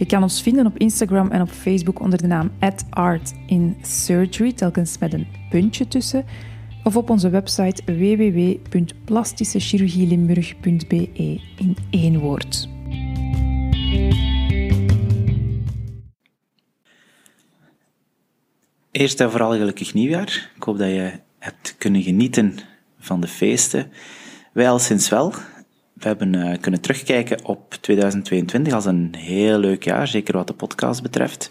Je kan ons vinden op Instagram en op Facebook onder de naam @artinsurgery, telkens met een puntje tussen, of op onze website www.plastischechirurgielimburg.be in één woord. Eerst en vooral gelukkig nieuwjaar. Ik hoop dat je hebt kunnen genieten van de feesten. Wij al sinds wel. We hebben uh, kunnen terugkijken op 2022 als een heel leuk jaar, zeker wat de podcast betreft.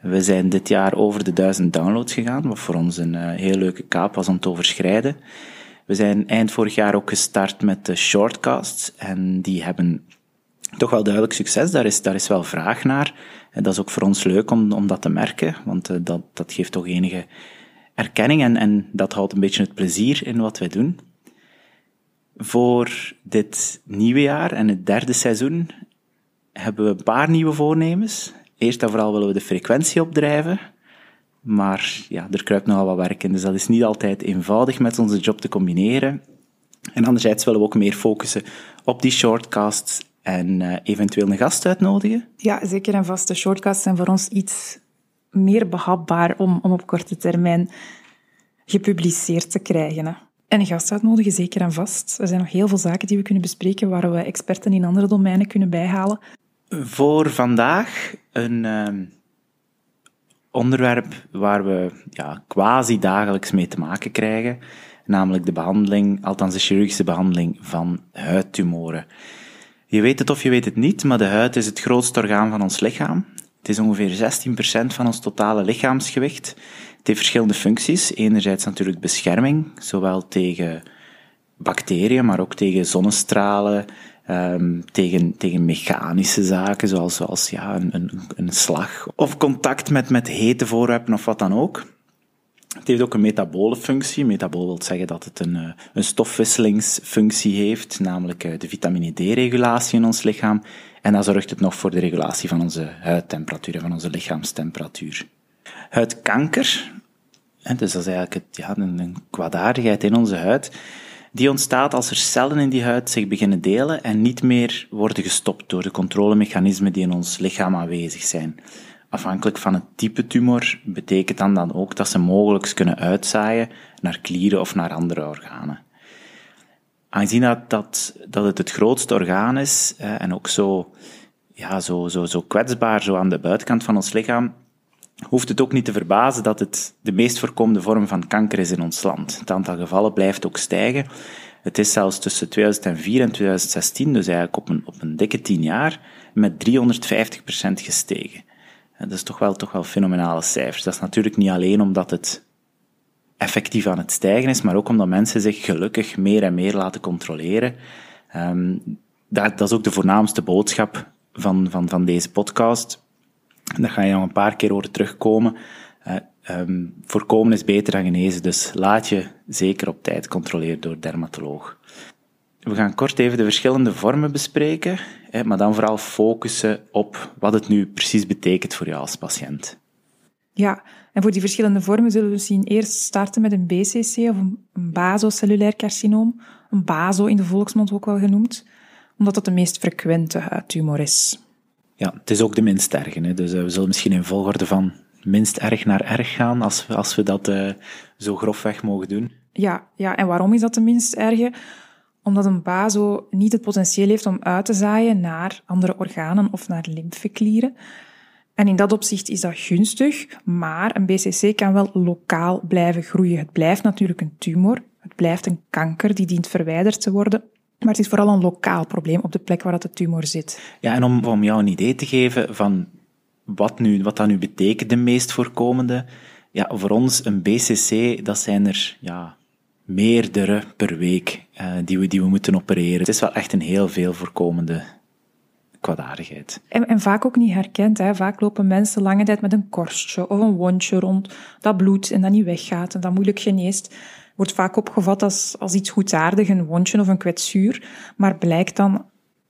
We zijn dit jaar over de duizend downloads gegaan, wat voor ons een uh, heel leuke kaap was om te overschrijden. We zijn eind vorig jaar ook gestart met de shortcasts en die hebben toch wel duidelijk succes. Daar is, daar is wel vraag naar. En dat is ook voor ons leuk om, om dat te merken, want uh, dat, dat geeft toch enige erkenning en, en dat houdt een beetje het plezier in wat wij doen. Voor dit nieuwe jaar en het derde seizoen hebben we een paar nieuwe voornemens. Eerst en vooral willen we de frequentie opdrijven. Maar ja, er kruipt nogal wat werk in, dus dat is niet altijd eenvoudig met onze job te combineren. En anderzijds willen we ook meer focussen op die shortcasts en uh, eventueel een gast uitnodigen. Ja, zeker en vast. De shortcasts zijn voor ons iets meer behapbaar om, om op korte termijn gepubliceerd te krijgen. Hè. En een gast uitnodigen, zeker en vast. Er zijn nog heel veel zaken die we kunnen bespreken waar we experten in andere domeinen kunnen bijhalen. Voor vandaag een uh, onderwerp waar we ja, quasi dagelijks mee te maken krijgen, namelijk de behandeling, althans de chirurgische behandeling van huidtumoren. Je weet het of je weet het niet, maar de huid is het grootste orgaan van ons lichaam. Het is ongeveer 16% van ons totale lichaamsgewicht. Het heeft verschillende functies. Enerzijds natuurlijk bescherming, zowel tegen bacteriën, maar ook tegen zonnestralen, um, tegen, tegen mechanische zaken, zoals, zoals ja, een, een, een slag of contact met, met hete voorwerpen of wat dan ook. Het heeft ook een metabole functie. Metabool wil zeggen dat het een, eh, een stofwisselingsfunctie heeft, namelijk eh, de vitamine D-regulatie in ons lichaam. En dan zorgt het nog voor de regulatie van onze huidtemperatuur en van onze lichaamstemperatuur. Huidkanker, dus dat is eigenlijk het, ja, een, een kwaadaardigheid in onze huid, die ontstaat als er cellen in die huid zich beginnen delen en niet meer worden gestopt door de controlemechanismen die in ons lichaam aanwezig zijn. Afhankelijk van het type tumor betekent dan, dan ook dat ze mogelijk kunnen uitzaaien naar klieren of naar andere organen. Aangezien dat, dat, dat het het grootste orgaan is en ook zo, ja, zo, zo, zo kwetsbaar zo aan de buitenkant van ons lichaam, hoeft het ook niet te verbazen dat het de meest voorkomende vorm van kanker is in ons land. Het aantal gevallen blijft ook stijgen. Het is zelfs tussen 2004 en 2016, dus eigenlijk op een, op een dikke tien jaar, met 350% gestegen. Dat is toch wel, toch wel fenomenale cijfers. Dat is natuurlijk niet alleen omdat het effectief aan het stijgen is, maar ook omdat mensen zich gelukkig meer en meer laten controleren. Um, dat, dat, is ook de voornaamste boodschap van, van, van deze podcast. Dat ga je nog een paar keer horen terugkomen. Uh, um, voorkomen is beter dan genezen, dus laat je zeker op tijd controleren door dermatoloog. We gaan kort even de verschillende vormen bespreken, hè, maar dan vooral focussen op wat het nu precies betekent voor jou als patiënt. Ja, en voor die verschillende vormen zullen we misschien eerst starten met een BCC of een basocellulair carcinoom, een baso in de volksmond ook wel genoemd, omdat dat de meest frequente huidtumor is. Ja, het is ook de minst erge, dus uh, we zullen misschien in volgorde van minst erg naar erg gaan, als we, als we dat uh, zo grofweg mogen doen. Ja, ja, en waarom is dat de minst erge? Omdat een baso niet het potentieel heeft om uit te zaaien naar andere organen of naar lymfeklieren. En in dat opzicht is dat gunstig, maar een BCC kan wel lokaal blijven groeien. Het blijft natuurlijk een tumor, het blijft een kanker die dient verwijderd te worden, maar het is vooral een lokaal probleem op de plek waar dat de tumor zit. Ja, en om, om jou een idee te geven van wat, nu, wat dat nu betekent, de meest voorkomende, ja, voor ons een BCC, dat zijn er ja, meerdere per week uh, die, we, die we moeten opereren. Het is wel echt een heel veel voorkomende kwaadaardigheid. En, en vaak ook niet herkend. Hè. Vaak lopen mensen lange tijd met een korstje of een wondje rond dat bloedt en dat niet weggaat en dat moeilijk geneest. Wordt vaak opgevat als, als iets goedaardig, een wondje of een kwetsuur, maar blijkt dan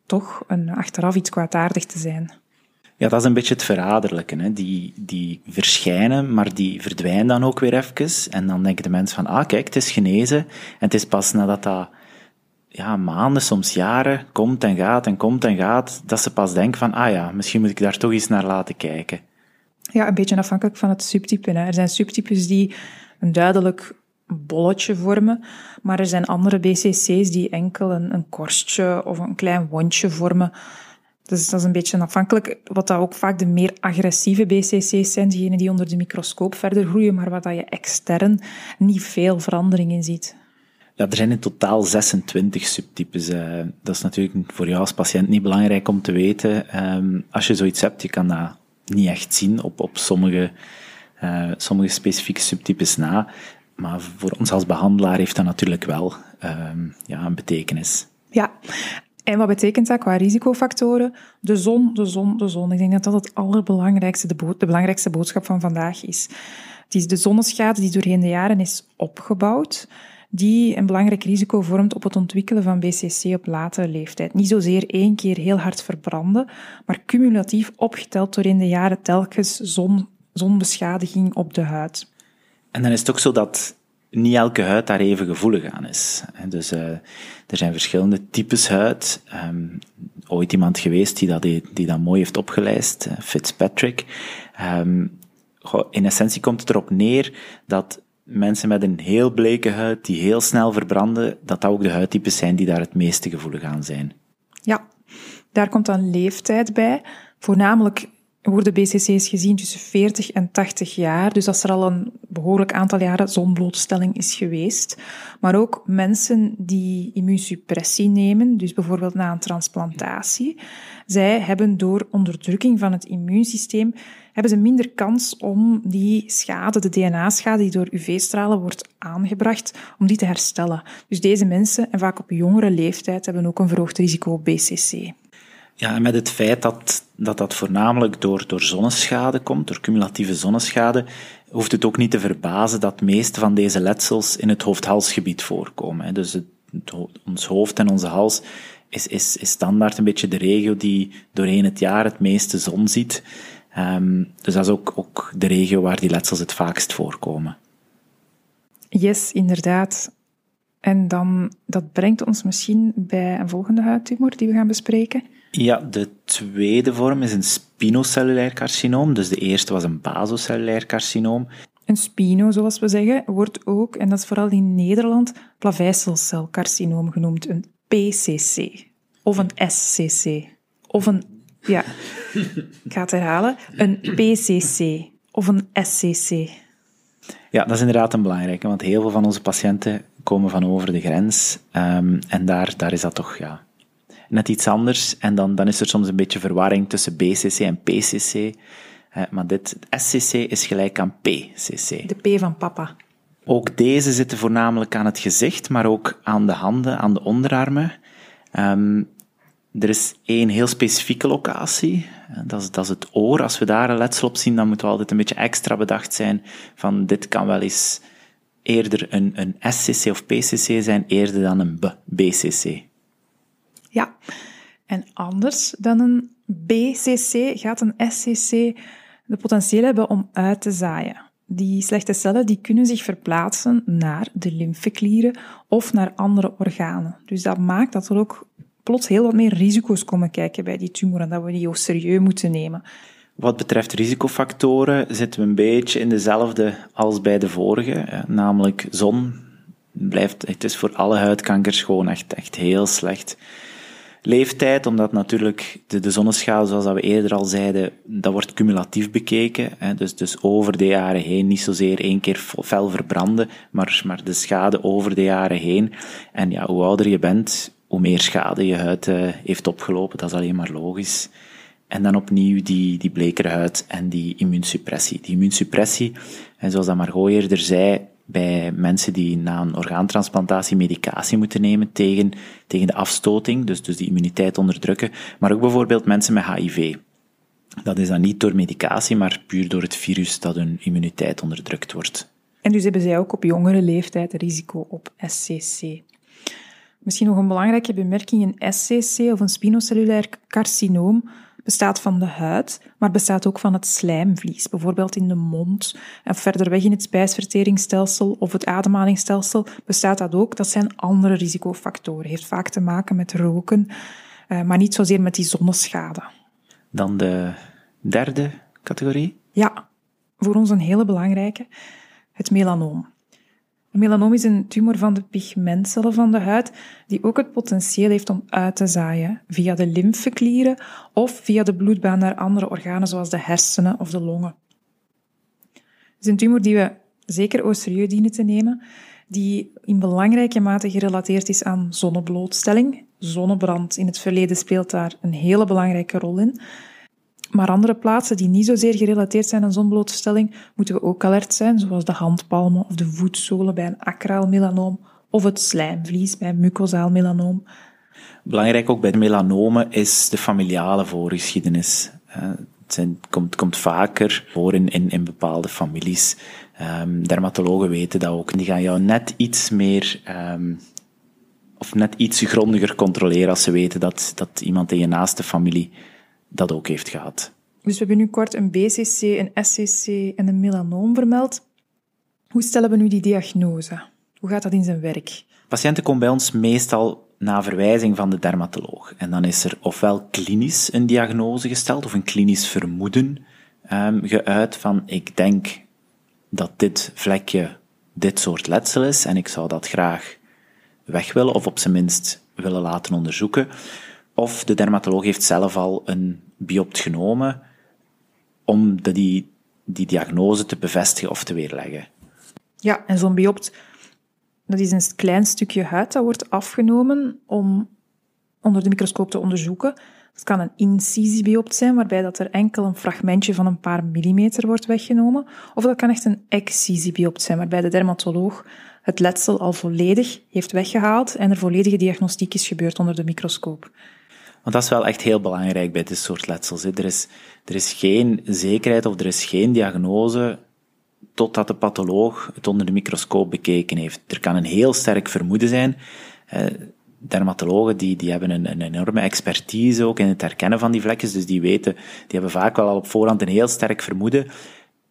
toch een, achteraf iets kwaadaardig te zijn. Ja, dat is een beetje het verraderlijke. Hè. Die, die verschijnen, maar die verdwijnen dan ook weer even. En dan denken de mensen van, ah kijk, het is genezen. En het is pas nadat dat ja, maanden, soms jaren, komt en gaat en komt en gaat, dat ze pas denken van, ah ja, misschien moet ik daar toch eens naar laten kijken. Ja, een beetje afhankelijk van het subtype. Hè. Er zijn subtypes die een duidelijk bolletje vormen, maar er zijn andere BCC's die enkel een, een korstje of een klein wondje vormen. Dus dat is een beetje afhankelijk. Wat dat ook vaak de meer agressieve BCC's zijn, diegenen die onder de microscoop verder groeien, maar waar dat je extern niet veel verandering in ziet. Ja, er zijn in totaal 26 subtypes. Uh, dat is natuurlijk voor jou als patiënt niet belangrijk om te weten. Um, als je zoiets hebt, je kan dat niet echt zien op, op sommige, uh, sommige specifieke subtypes na. Maar voor ons als behandelaar heeft dat natuurlijk wel um, ja, een betekenis. Ja, en wat betekent dat qua risicofactoren? De zon, de zon, de zon. Ik denk dat dat het allerbelangrijkste, de, de belangrijkste boodschap van vandaag is. Het is de zonneschade die doorheen de jaren is opgebouwd die een belangrijk risico vormt op het ontwikkelen van BCC op latere leeftijd. Niet zozeer één keer heel hard verbranden, maar cumulatief opgeteld door in de jaren telkens zon, zonbeschadiging op de huid. En dan is het ook zo dat niet elke huid daar even gevoelig aan is. Dus uh, er zijn verschillende types huid. Um, ooit iemand geweest die dat, die dat mooi heeft opgelijst, uh, Fitzpatrick. Um, in essentie komt het erop neer dat mensen met een heel bleke huid, die heel snel verbranden, dat dat ook de huidtypes zijn die daar het meeste gevoelig aan zijn. Ja, daar komt dan leeftijd bij. Voornamelijk worden BCC's gezien tussen 40 en 80 jaar, dus als er al een behoorlijk aantal jaren zonblootstelling is geweest. Maar ook mensen die immuunsuppressie nemen, dus bijvoorbeeld na een transplantatie. Zij hebben door onderdrukking van het immuunsysteem hebben ze minder kans om die schade, de DNA-schade die door UV-stralen wordt aangebracht, om die te herstellen. Dus deze mensen, en vaak op jongere leeftijd, hebben ook een verhoogd risico op BCC. Ja, en met het feit dat dat, dat voornamelijk door, door zonneschade komt, door cumulatieve zonneschade, hoeft het ook niet te verbazen dat de meeste van deze letsels in het hoofd-halsgebied voorkomen. Dus het, ons hoofd en onze hals is, is, is standaard een beetje de regio die doorheen het jaar het meeste zon ziet. Um, dus dat is ook, ook de regio waar die letsels het vaakst voorkomen. Yes, inderdaad. En dan, dat brengt ons misschien bij een volgende huidtumor die we gaan bespreken. Ja, de tweede vorm is een spinocellulair carcinoom. Dus de eerste was een basocellulair carcinoom. Een spino, zoals we zeggen, wordt ook, en dat is vooral in Nederland, plaveiselcelcarcinoom genoemd. Een PCC. Of een SCC. Of een ja, ik ga het herhalen. Een PCC of een SCC. Ja, dat is inderdaad een belangrijke, want heel veel van onze patiënten komen van over de grens. Um, en daar, daar is dat toch ja, net iets anders. En dan, dan is er soms een beetje verwarring tussen BCC en PCC. Uh, maar dit, SCC is gelijk aan PCC. De P van papa. Ook deze zitten voornamelijk aan het gezicht, maar ook aan de handen, aan de onderarmen. Um, er is één heel specifieke locatie, dat is, dat is het oor. Als we daar een letsel op zien, dan moeten we altijd een beetje extra bedacht zijn van dit kan wel eens eerder een, een SCC of PCC zijn, eerder dan een BCC. Ja, en anders dan een BCC gaat een SCC de potentieel hebben om uit te zaaien. Die slechte cellen die kunnen zich verplaatsen naar de lymfeklieren of naar andere organen. Dus dat maakt dat er ook plots heel wat meer risico's komen kijken bij die tumor en dat we die ook serieus moeten nemen. Wat betreft risicofactoren zitten we een beetje in dezelfde als bij de vorige, namelijk zon. Blijft, het is voor alle huidkankers gewoon echt, echt heel slecht. Leeftijd, omdat natuurlijk de, de zonneschade, zoals we eerder al zeiden, dat wordt cumulatief bekeken. Hè, dus, dus over de jaren heen, niet zozeer één keer fel verbranden, maar, maar de schade over de jaren heen. En ja, hoe ouder je bent, hoe meer schade je huid uh, heeft opgelopen. Dat is alleen maar logisch. En dan opnieuw die, die blekere huid en die immuunsuppressie. Die immuunsuppressie, en zoals dat Margot eerder zei, bij mensen die na een orgaantransplantatie medicatie moeten nemen tegen, tegen de afstoting, dus, dus die immuniteit onderdrukken, maar ook bijvoorbeeld mensen met HIV. Dat is dan niet door medicatie, maar puur door het virus dat hun immuniteit onderdrukt wordt. En dus hebben zij ook op jongere leeftijd risico op SCC. Misschien nog een belangrijke bemerking, een SCC of een spinocellulair carcinoom bestaat van de huid, maar bestaat ook van het slijmvlies, bijvoorbeeld in de mond en verder weg in het spijsverteringsstelsel of het ademhalingsstelsel bestaat dat ook. Dat zijn andere risicofactoren. Heeft vaak te maken met roken, eh, maar niet zozeer met die zonneschade. Dan de derde categorie? Ja, voor ons een hele belangrijke, het melanoom. Melanoom is een tumor van de pigmentcellen van de huid die ook het potentieel heeft om uit te zaaien via de lymfeklieren of via de bloedbaan naar andere organen zoals de hersenen of de longen. Het is een tumor die we zeker au serieus dienen te nemen, die in belangrijke mate gerelateerd is aan zonneblootstelling. Zonnebrand in het verleden speelt daar een hele belangrijke rol in. Maar andere plaatsen die niet zozeer gerelateerd zijn aan zonblootstelling, moeten we ook alert zijn, zoals de handpalmen of de voetzolen bij een acraal melanoom of het slijmvlies bij mucosaal melanoom. Belangrijk ook bij de melanomen is de familiale voorgeschiedenis. Het zijn, komt, komt vaker voor in, in, in bepaalde families. Um, dermatologen weten dat ook. Die gaan jou net iets meer, um, of net iets grondiger controleren als ze weten dat, dat iemand in je naaste familie dat ook heeft gehad. Dus we hebben nu kort een BCC, een SCC en een melanoom vermeld. Hoe stellen we nu die diagnose? Hoe gaat dat in zijn werk? Patiënten komen bij ons meestal na verwijzing van de dermatoloog. En dan is er ofwel klinisch een diagnose gesteld of een klinisch vermoeden um, geuit van ik denk dat dit vlekje dit soort letsel is en ik zou dat graag weg willen of op zijn minst willen laten onderzoeken. Of de dermatoloog heeft zelf al een biopt genomen om de, die, die diagnose te bevestigen of te weerleggen. Ja, en zo'n biopt, dat is een klein stukje huid dat wordt afgenomen om onder de microscoop te onderzoeken. Het kan een incisiebiopt zijn, waarbij dat er enkel een fragmentje van een paar millimeter wordt weggenomen. Of dat kan echt een excisibiopt zijn, waarbij de dermatoloog het letsel al volledig heeft weggehaald en er volledige diagnostiek is gebeurd onder de microscoop. Want dat is wel echt heel belangrijk bij dit soort letsels. Er is, er is geen zekerheid of er is geen diagnose totdat de patholoog het onder de microscoop bekeken heeft. Er kan een heel sterk vermoeden zijn. dermatologen die, die hebben een, een enorme expertise ook in het herkennen van die vlekjes, dus die weten, die hebben vaak wel al op voorhand een heel sterk vermoeden.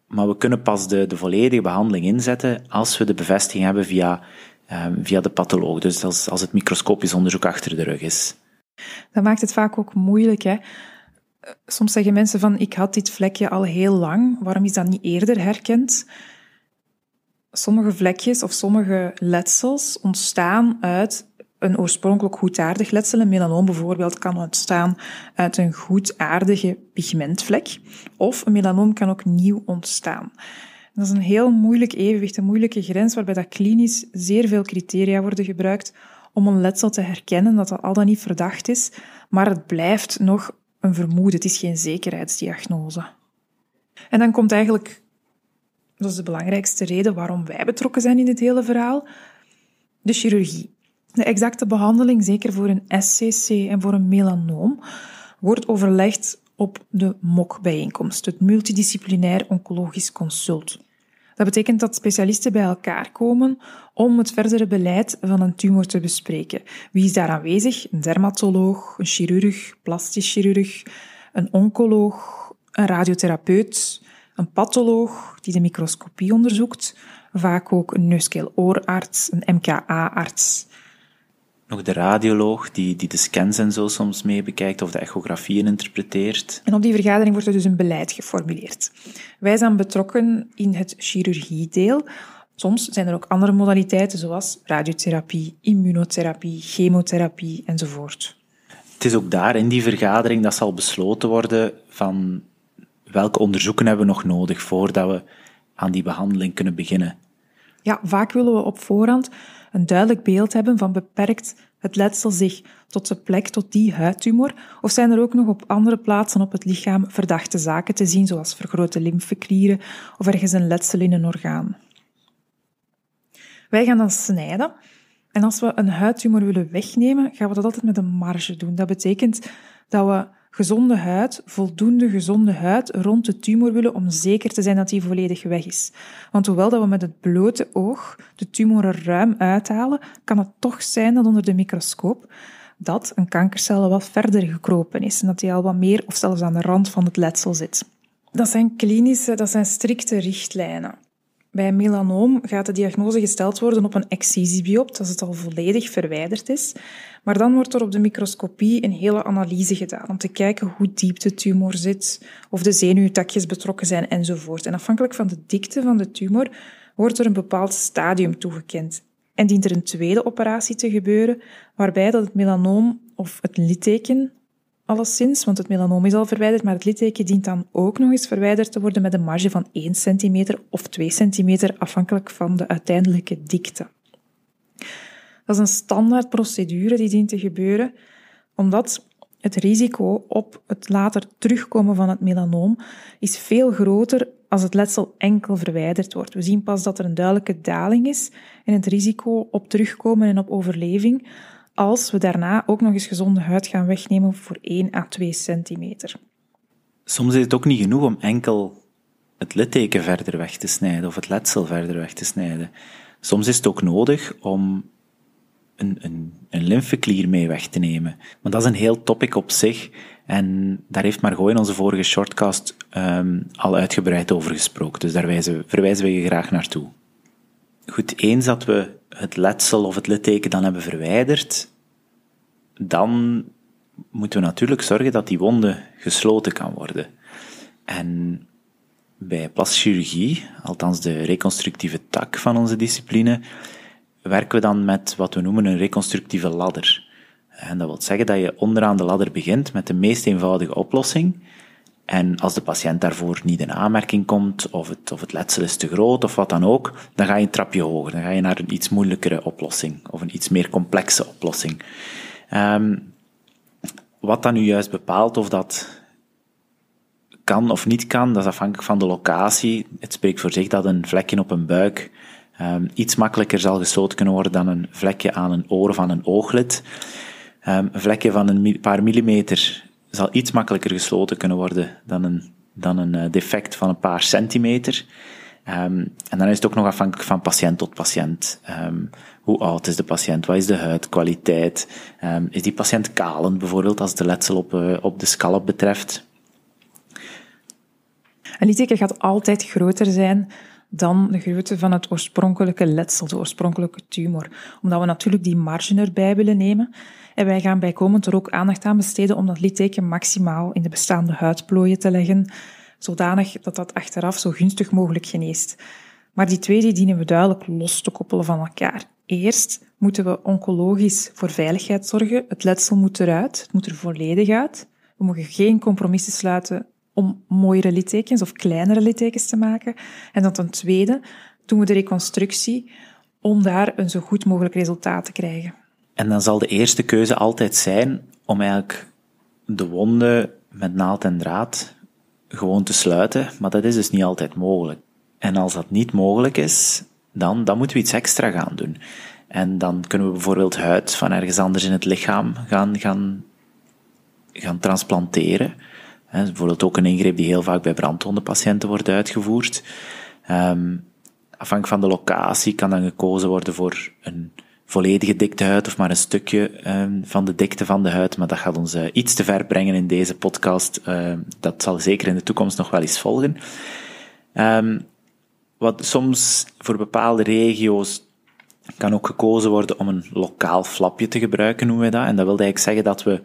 Maar we kunnen pas de, de volledige behandeling inzetten als we de bevestiging hebben via, um, via de patholoog. Dus als, als het microscopisch onderzoek achter de rug is. Dat maakt het vaak ook moeilijk. Hè? Soms zeggen mensen van, ik had dit vlekje al heel lang, waarom is dat niet eerder herkend? Sommige vlekjes of sommige letsels ontstaan uit een oorspronkelijk goedaardig letsel. Een melanoom bijvoorbeeld kan ontstaan uit een goedaardige pigmentvlek. Of een melanoom kan ook nieuw ontstaan. Dat is een heel moeilijk evenwicht, een moeilijke grens, waarbij dat klinisch zeer veel criteria worden gebruikt om een letsel te herkennen dat dat al dan niet verdacht is, maar het blijft nog een vermoeden. Het is geen zekerheidsdiagnose. En dan komt eigenlijk, dat is de belangrijkste reden waarom wij betrokken zijn in dit hele verhaal, de chirurgie. De exacte behandeling, zeker voor een SCC en voor een melanoom, wordt overlegd op de MOC-bijeenkomst, het Multidisciplinair Oncologisch Consult. Dat betekent dat specialisten bij elkaar komen om het verdere beleid van een tumor te bespreken. Wie is daar aanwezig? Een dermatoloog, een chirurg, plastisch chirurg, een oncoloog, een radiotherapeut, een patholoog die de microscopie onderzoekt, vaak ook een neuskeel-oorarts, een MKA-arts nog de radioloog die, die de scans en zo soms mee bekijkt of de echografieën interpreteert. En op die vergadering wordt er dus een beleid geformuleerd. Wij zijn betrokken in het chirurgiedeel. Soms zijn er ook andere modaliteiten zoals radiotherapie, immunotherapie, chemotherapie enzovoort. Het is ook daar in die vergadering dat zal besloten worden van welke onderzoeken hebben we nog nodig voordat we aan die behandeling kunnen beginnen. Ja, vaak willen we op voorhand een duidelijk beeld hebben van beperkt het letsel zich tot de plek, tot die huidtumor? Of zijn er ook nog op andere plaatsen op het lichaam verdachte zaken te zien, zoals vergrote lymfeklieren of ergens een letsel in een orgaan? Wij gaan dan snijden. En als we een huidtumor willen wegnemen, gaan we dat altijd met een marge doen. Dat betekent dat we gezonde huid, voldoende gezonde huid rond de tumor willen om zeker te zijn dat die volledig weg is. Want hoewel dat we met het blote oog de tumor er ruim uithalen, kan het toch zijn dat onder de microscoop dat een kankercel wat verder gekropen is en dat die al wat meer of zelfs aan de rand van het letsel zit. Dat zijn klinische, dat zijn strikte richtlijnen. Bij melanoom gaat de diagnose gesteld worden op een excisiebiopt, als het al volledig verwijderd is. Maar dan wordt er op de microscopie een hele analyse gedaan om te kijken hoe diep de tumor zit, of de zenuwtakjes betrokken zijn enzovoort. En afhankelijk van de dikte van de tumor wordt er een bepaald stadium toegekend. En dient er een tweede operatie te gebeuren, waarbij dat het melanoom of het litteken alleszins, want het melanoom is al verwijderd, maar het litteken dient dan ook nog eens verwijderd te worden met een marge van 1 centimeter of 2 centimeter, afhankelijk van de uiteindelijke dikte. Dat is een standaard procedure die dient te gebeuren, omdat het risico op het later terugkomen van het melanoom is veel groter als het letsel enkel verwijderd wordt. We zien pas dat er een duidelijke daling is in het risico op terugkomen en op overleving als we daarna ook nog eens gezonde huid gaan wegnemen voor 1 à 2 centimeter. Soms is het ook niet genoeg om enkel het litteken verder weg te snijden of het letsel verder weg te snijden. Soms is het ook nodig om een, een, een lymfeklier mee weg te nemen. Maar dat is een heel topic op zich. En daar heeft Margot in onze vorige shortcast um, al uitgebreid over gesproken. Dus daar wijzen, verwijzen we je graag naartoe. Goed, eens dat we het letsel of het litteken dan hebben verwijderd, dan moeten we natuurlijk zorgen dat die wonde gesloten kan worden. En bij plastische chirurgie, althans de reconstructieve tak van onze discipline, werken we dan met wat we noemen een reconstructieve ladder. En dat wil zeggen dat je onderaan de ladder begint met de meest eenvoudige oplossing. En als de patiënt daarvoor niet in aanmerking komt, of het, of het letsel is te groot, of wat dan ook, dan ga je een trapje hoger. Dan ga je naar een iets moeilijkere oplossing, of een iets meer complexe oplossing. Um, wat dan nu juist bepaalt of dat kan of niet kan, dat is afhankelijk van de locatie. Het spreekt voor zich dat een vlekje op een buik um, iets makkelijker zal gesloten kunnen worden dan een vlekje aan een oor of aan een ooglid. Um, een vlekje van een paar millimeter zal iets makkelijker gesloten kunnen worden dan een, dan een eh, defect van een paar centimeter. Um, en dan is het ook nog afhankelijk van patiënt tot patiënt. Um, hoe oud is de patiënt? Wat is de huidkwaliteit? Um, is die patiënt kalend bijvoorbeeld, als de letsel op, uh, op de scalp betreft? Een litteken gaat altijd groter zijn dan de grootte van het oorspronkelijke letsel, de oorspronkelijke tumor. Omdat we natuurlijk die marge erbij willen nemen. En wij gaan bijkomend er ook aandacht aan besteden om dat litteken maximaal in de bestaande huidplooien te leggen, zodanig dat dat achteraf zo gunstig mogelijk geneest. Maar die twee die dienen we duidelijk los te koppelen van elkaar. Eerst moeten we oncologisch voor veiligheid zorgen. Het letsel moet eruit, het moet er volledig uit. We mogen geen compromissen sluiten om mooiere littekens of kleinere littekens te maken. En dan ten tweede doen we de reconstructie om daar een zo goed mogelijk resultaat te krijgen. En dan zal de eerste keuze altijd zijn om eigenlijk de wonden met naald en draad gewoon te sluiten, maar dat is dus niet altijd mogelijk. En als dat niet mogelijk is, dan, dan moeten we iets extra gaan doen. En dan kunnen we bijvoorbeeld huid van ergens anders in het lichaam gaan, gaan, gaan transplanteren. He, bijvoorbeeld ook een ingreep die heel vaak bij brandwondenpatiënten wordt uitgevoerd. Um, afhankelijk van de locatie kan dan gekozen worden voor een volledige dikte huid of maar een stukje um, van de dikte van de huid. Maar dat gaat ons uh, iets te ver brengen in deze podcast. Uh, dat zal zeker in de toekomst nog wel eens volgen. Um, wat soms voor bepaalde regio's kan ook gekozen worden om een lokaal flapje te gebruiken, noemen we dat. En dat wil eigenlijk zeggen dat we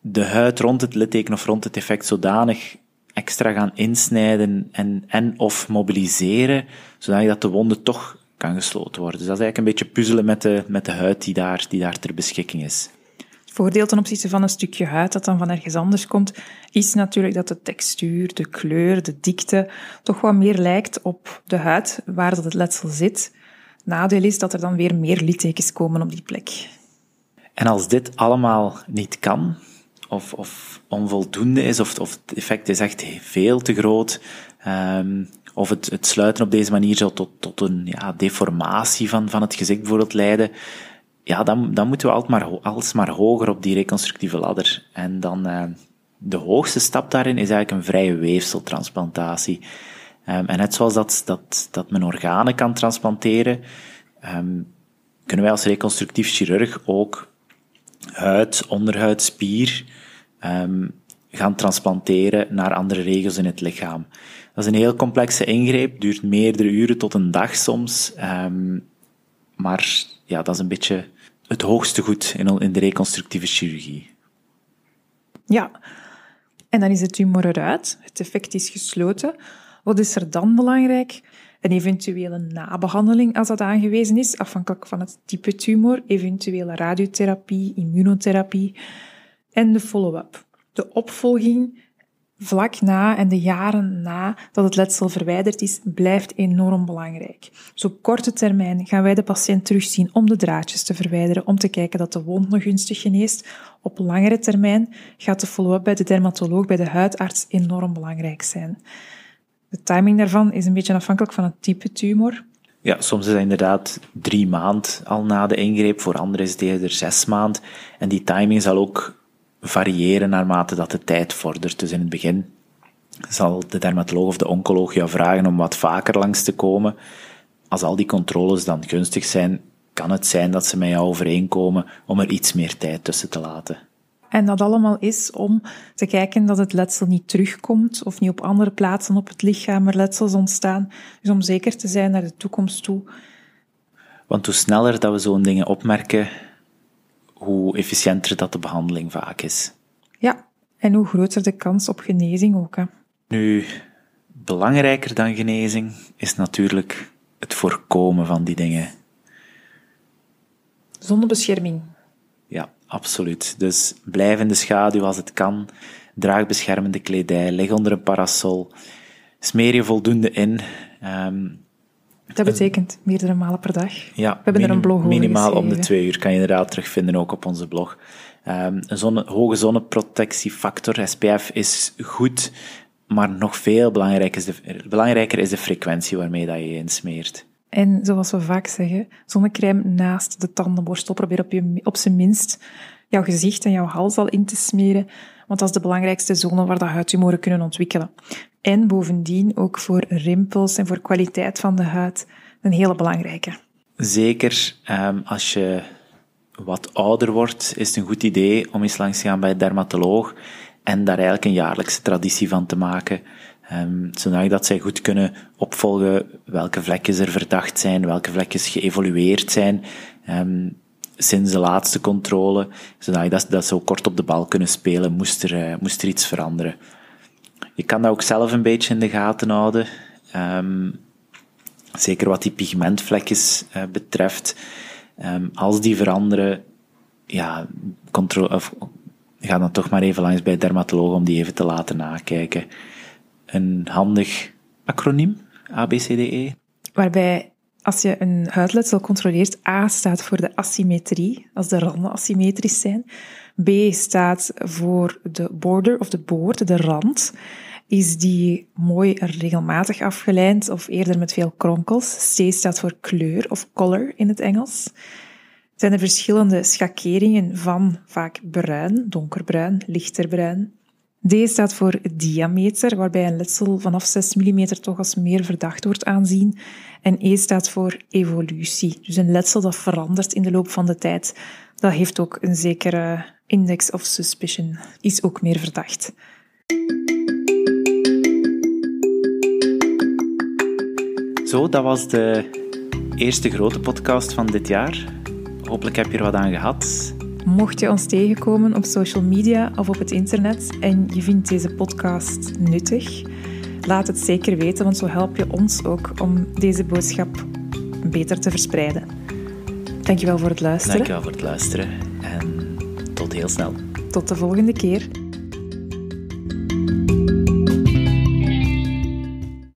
de huid rond het litteken of rond het effect zodanig extra gaan insnijden en, en of mobiliseren, zodat de wonde toch kan gesloten worden. Dus dat is eigenlijk een beetje puzzelen met de, met de huid die daar, die daar ter beschikking is. Het voordeel ten opzichte van een stukje huid dat dan van ergens anders komt, is natuurlijk dat de textuur, de kleur, de dikte toch wat meer lijkt op de huid waar dat het letsel zit. Nadeel is dat er dan weer meer littekens komen op die plek. En als dit allemaal niet kan, of, of onvoldoende is, of, of het effect is echt veel te groot, um, of het, sluiten op deze manier zou tot, tot een ja, deformatie van, van het gezicht bijvoorbeeld leiden, ja, dan, dan moeten we altijd maar, alsmaar hoger op die reconstructieve ladder. En dan, uh, de hoogste stap daarin is eigenlijk een vrije weefseltransplantatie. Um, en net zoals dat, dat, dat men organen kan transplanteren, um, kunnen wij als reconstructief chirurg ook huid, onderhuid, spier um, gaan transplanteren naar andere regio's in het lichaam. Dat is een heel complexe ingreep, duurt meerdere uren tot een dag soms. Um, maar ja, dat is een beetje het hoogste goed in, in de reconstructieve chirurgie. Ja, en dan is de tumor eruit, het effect is gesloten. Wat is er dan belangrijk? Een eventuele nabehandeling, als dat aangewezen is, afhankelijk van het type tumor, eventuele radiotherapie, immunotherapie en de follow-up. De opvolging vlak na en de jaren na dat het letsel verwijderd is, blijft enorm belangrijk. Dus op korte termijn gaan wij de patiënt terugzien om de draadjes te verwijderen, om te kijken dat de wond nog gunstig geneest. Op langere termijn gaat de follow-up bij de dermatoloog, bij de huidarts enorm belangrijk zijn. De timing daarvan is een beetje afhankelijk van het type tumor. Ja, soms is het inderdaad drie maand al na de ingreep, voor anderen is het eerder zes maand. En die timing zal ook variëren naarmate dat de tijd vordert. Dus in het begin zal de dermatoloog of de oncoloog jou vragen om wat vaker langs te komen. Als al die controles dan gunstig zijn, kan het zijn dat ze met jou overeenkomen om er iets meer tijd tussen te laten. En dat allemaal is om te kijken dat het letsel niet terugkomt of niet op andere plaatsen op het lichaam er letsels ontstaan. Dus om zeker te zijn naar de toekomst toe. Want hoe sneller dat we zo'n dingen opmerken, hoe efficiënter dat de behandeling vaak is. Ja, en hoe groter de kans op genezing ook. Hè. Nu, belangrijker dan genezing is natuurlijk het voorkomen van die dingen. Zonnebescherming. Ja, absoluut. Dus blijf in de schaduw als het kan. Draag beschermende kledij. Leg onder een parasol. Smeer je voldoende in. Um, dat betekent meerdere malen per dag. Ja, we hebben er een blog over Minimaal om de twee uur kan je inderdaad terugvinden, ook op onze blog. Um, een zonne, hoge zonneprotectiefactor, SPF, is goed, maar nog veel belangrijker is, de, belangrijker is de frequentie waarmee dat je insmeert. En zoals we vaak zeggen, zonnecrème naast de tandenborstel. Probeer op, je, op zijn minst jouw gezicht en jouw hals al in te smeren, want dat is de belangrijkste zone waar de huidtumoren kunnen ontwikkelen. En bovendien ook voor rimpels en voor kwaliteit van de huid een hele belangrijke. Zeker um, als je wat ouder wordt, is het een goed idee om eens langs te gaan bij een dermatoloog en daar eigenlijk een jaarlijkse traditie van te maken. Um, zodat zij goed kunnen opvolgen welke vlekjes er verdacht zijn, welke vlekjes geëvolueerd zijn. Um, sinds de laatste controle, zodat dat, dat zo kort op de bal kunnen spelen, moest er, uh, moest er iets veranderen. Je kan dat ook zelf een beetje in de gaten houden. Um, zeker wat die pigmentvlekjes uh, betreft. Um, als die veranderen, ja, of, ga dan toch maar even langs bij dermatoloog om die even te laten nakijken. Een handig acroniem, ABCDE. Waarbij als je een huidletsel controleert, A staat voor de asymmetrie, als de randen asymmetrisch zijn. B staat voor de border of de boord, de rand. Is die mooi regelmatig afgelijnd of eerder met veel kronkels? C staat voor kleur of color in het Engels. Zijn er verschillende schakeringen van vaak bruin, donkerbruin, lichterbruin. D staat voor diameter, waarbij een letsel vanaf 6 mm toch als meer verdacht wordt aanzien. En E staat voor evolutie, dus een letsel dat verandert in de loop van de tijd. Dat heeft ook een zekere index of suspicion, is ook meer verdacht. Zo, dat was de eerste grote podcast van dit jaar. Hopelijk heb je er wat aan gehad. Mocht je ons tegenkomen op social media of op het internet en je vindt deze podcast nuttig, laat het zeker weten, want zo help je ons ook om deze boodschap beter te verspreiden. Dankjewel voor het luisteren. Dankjewel voor het luisteren en tot heel snel. Tot de volgende keer.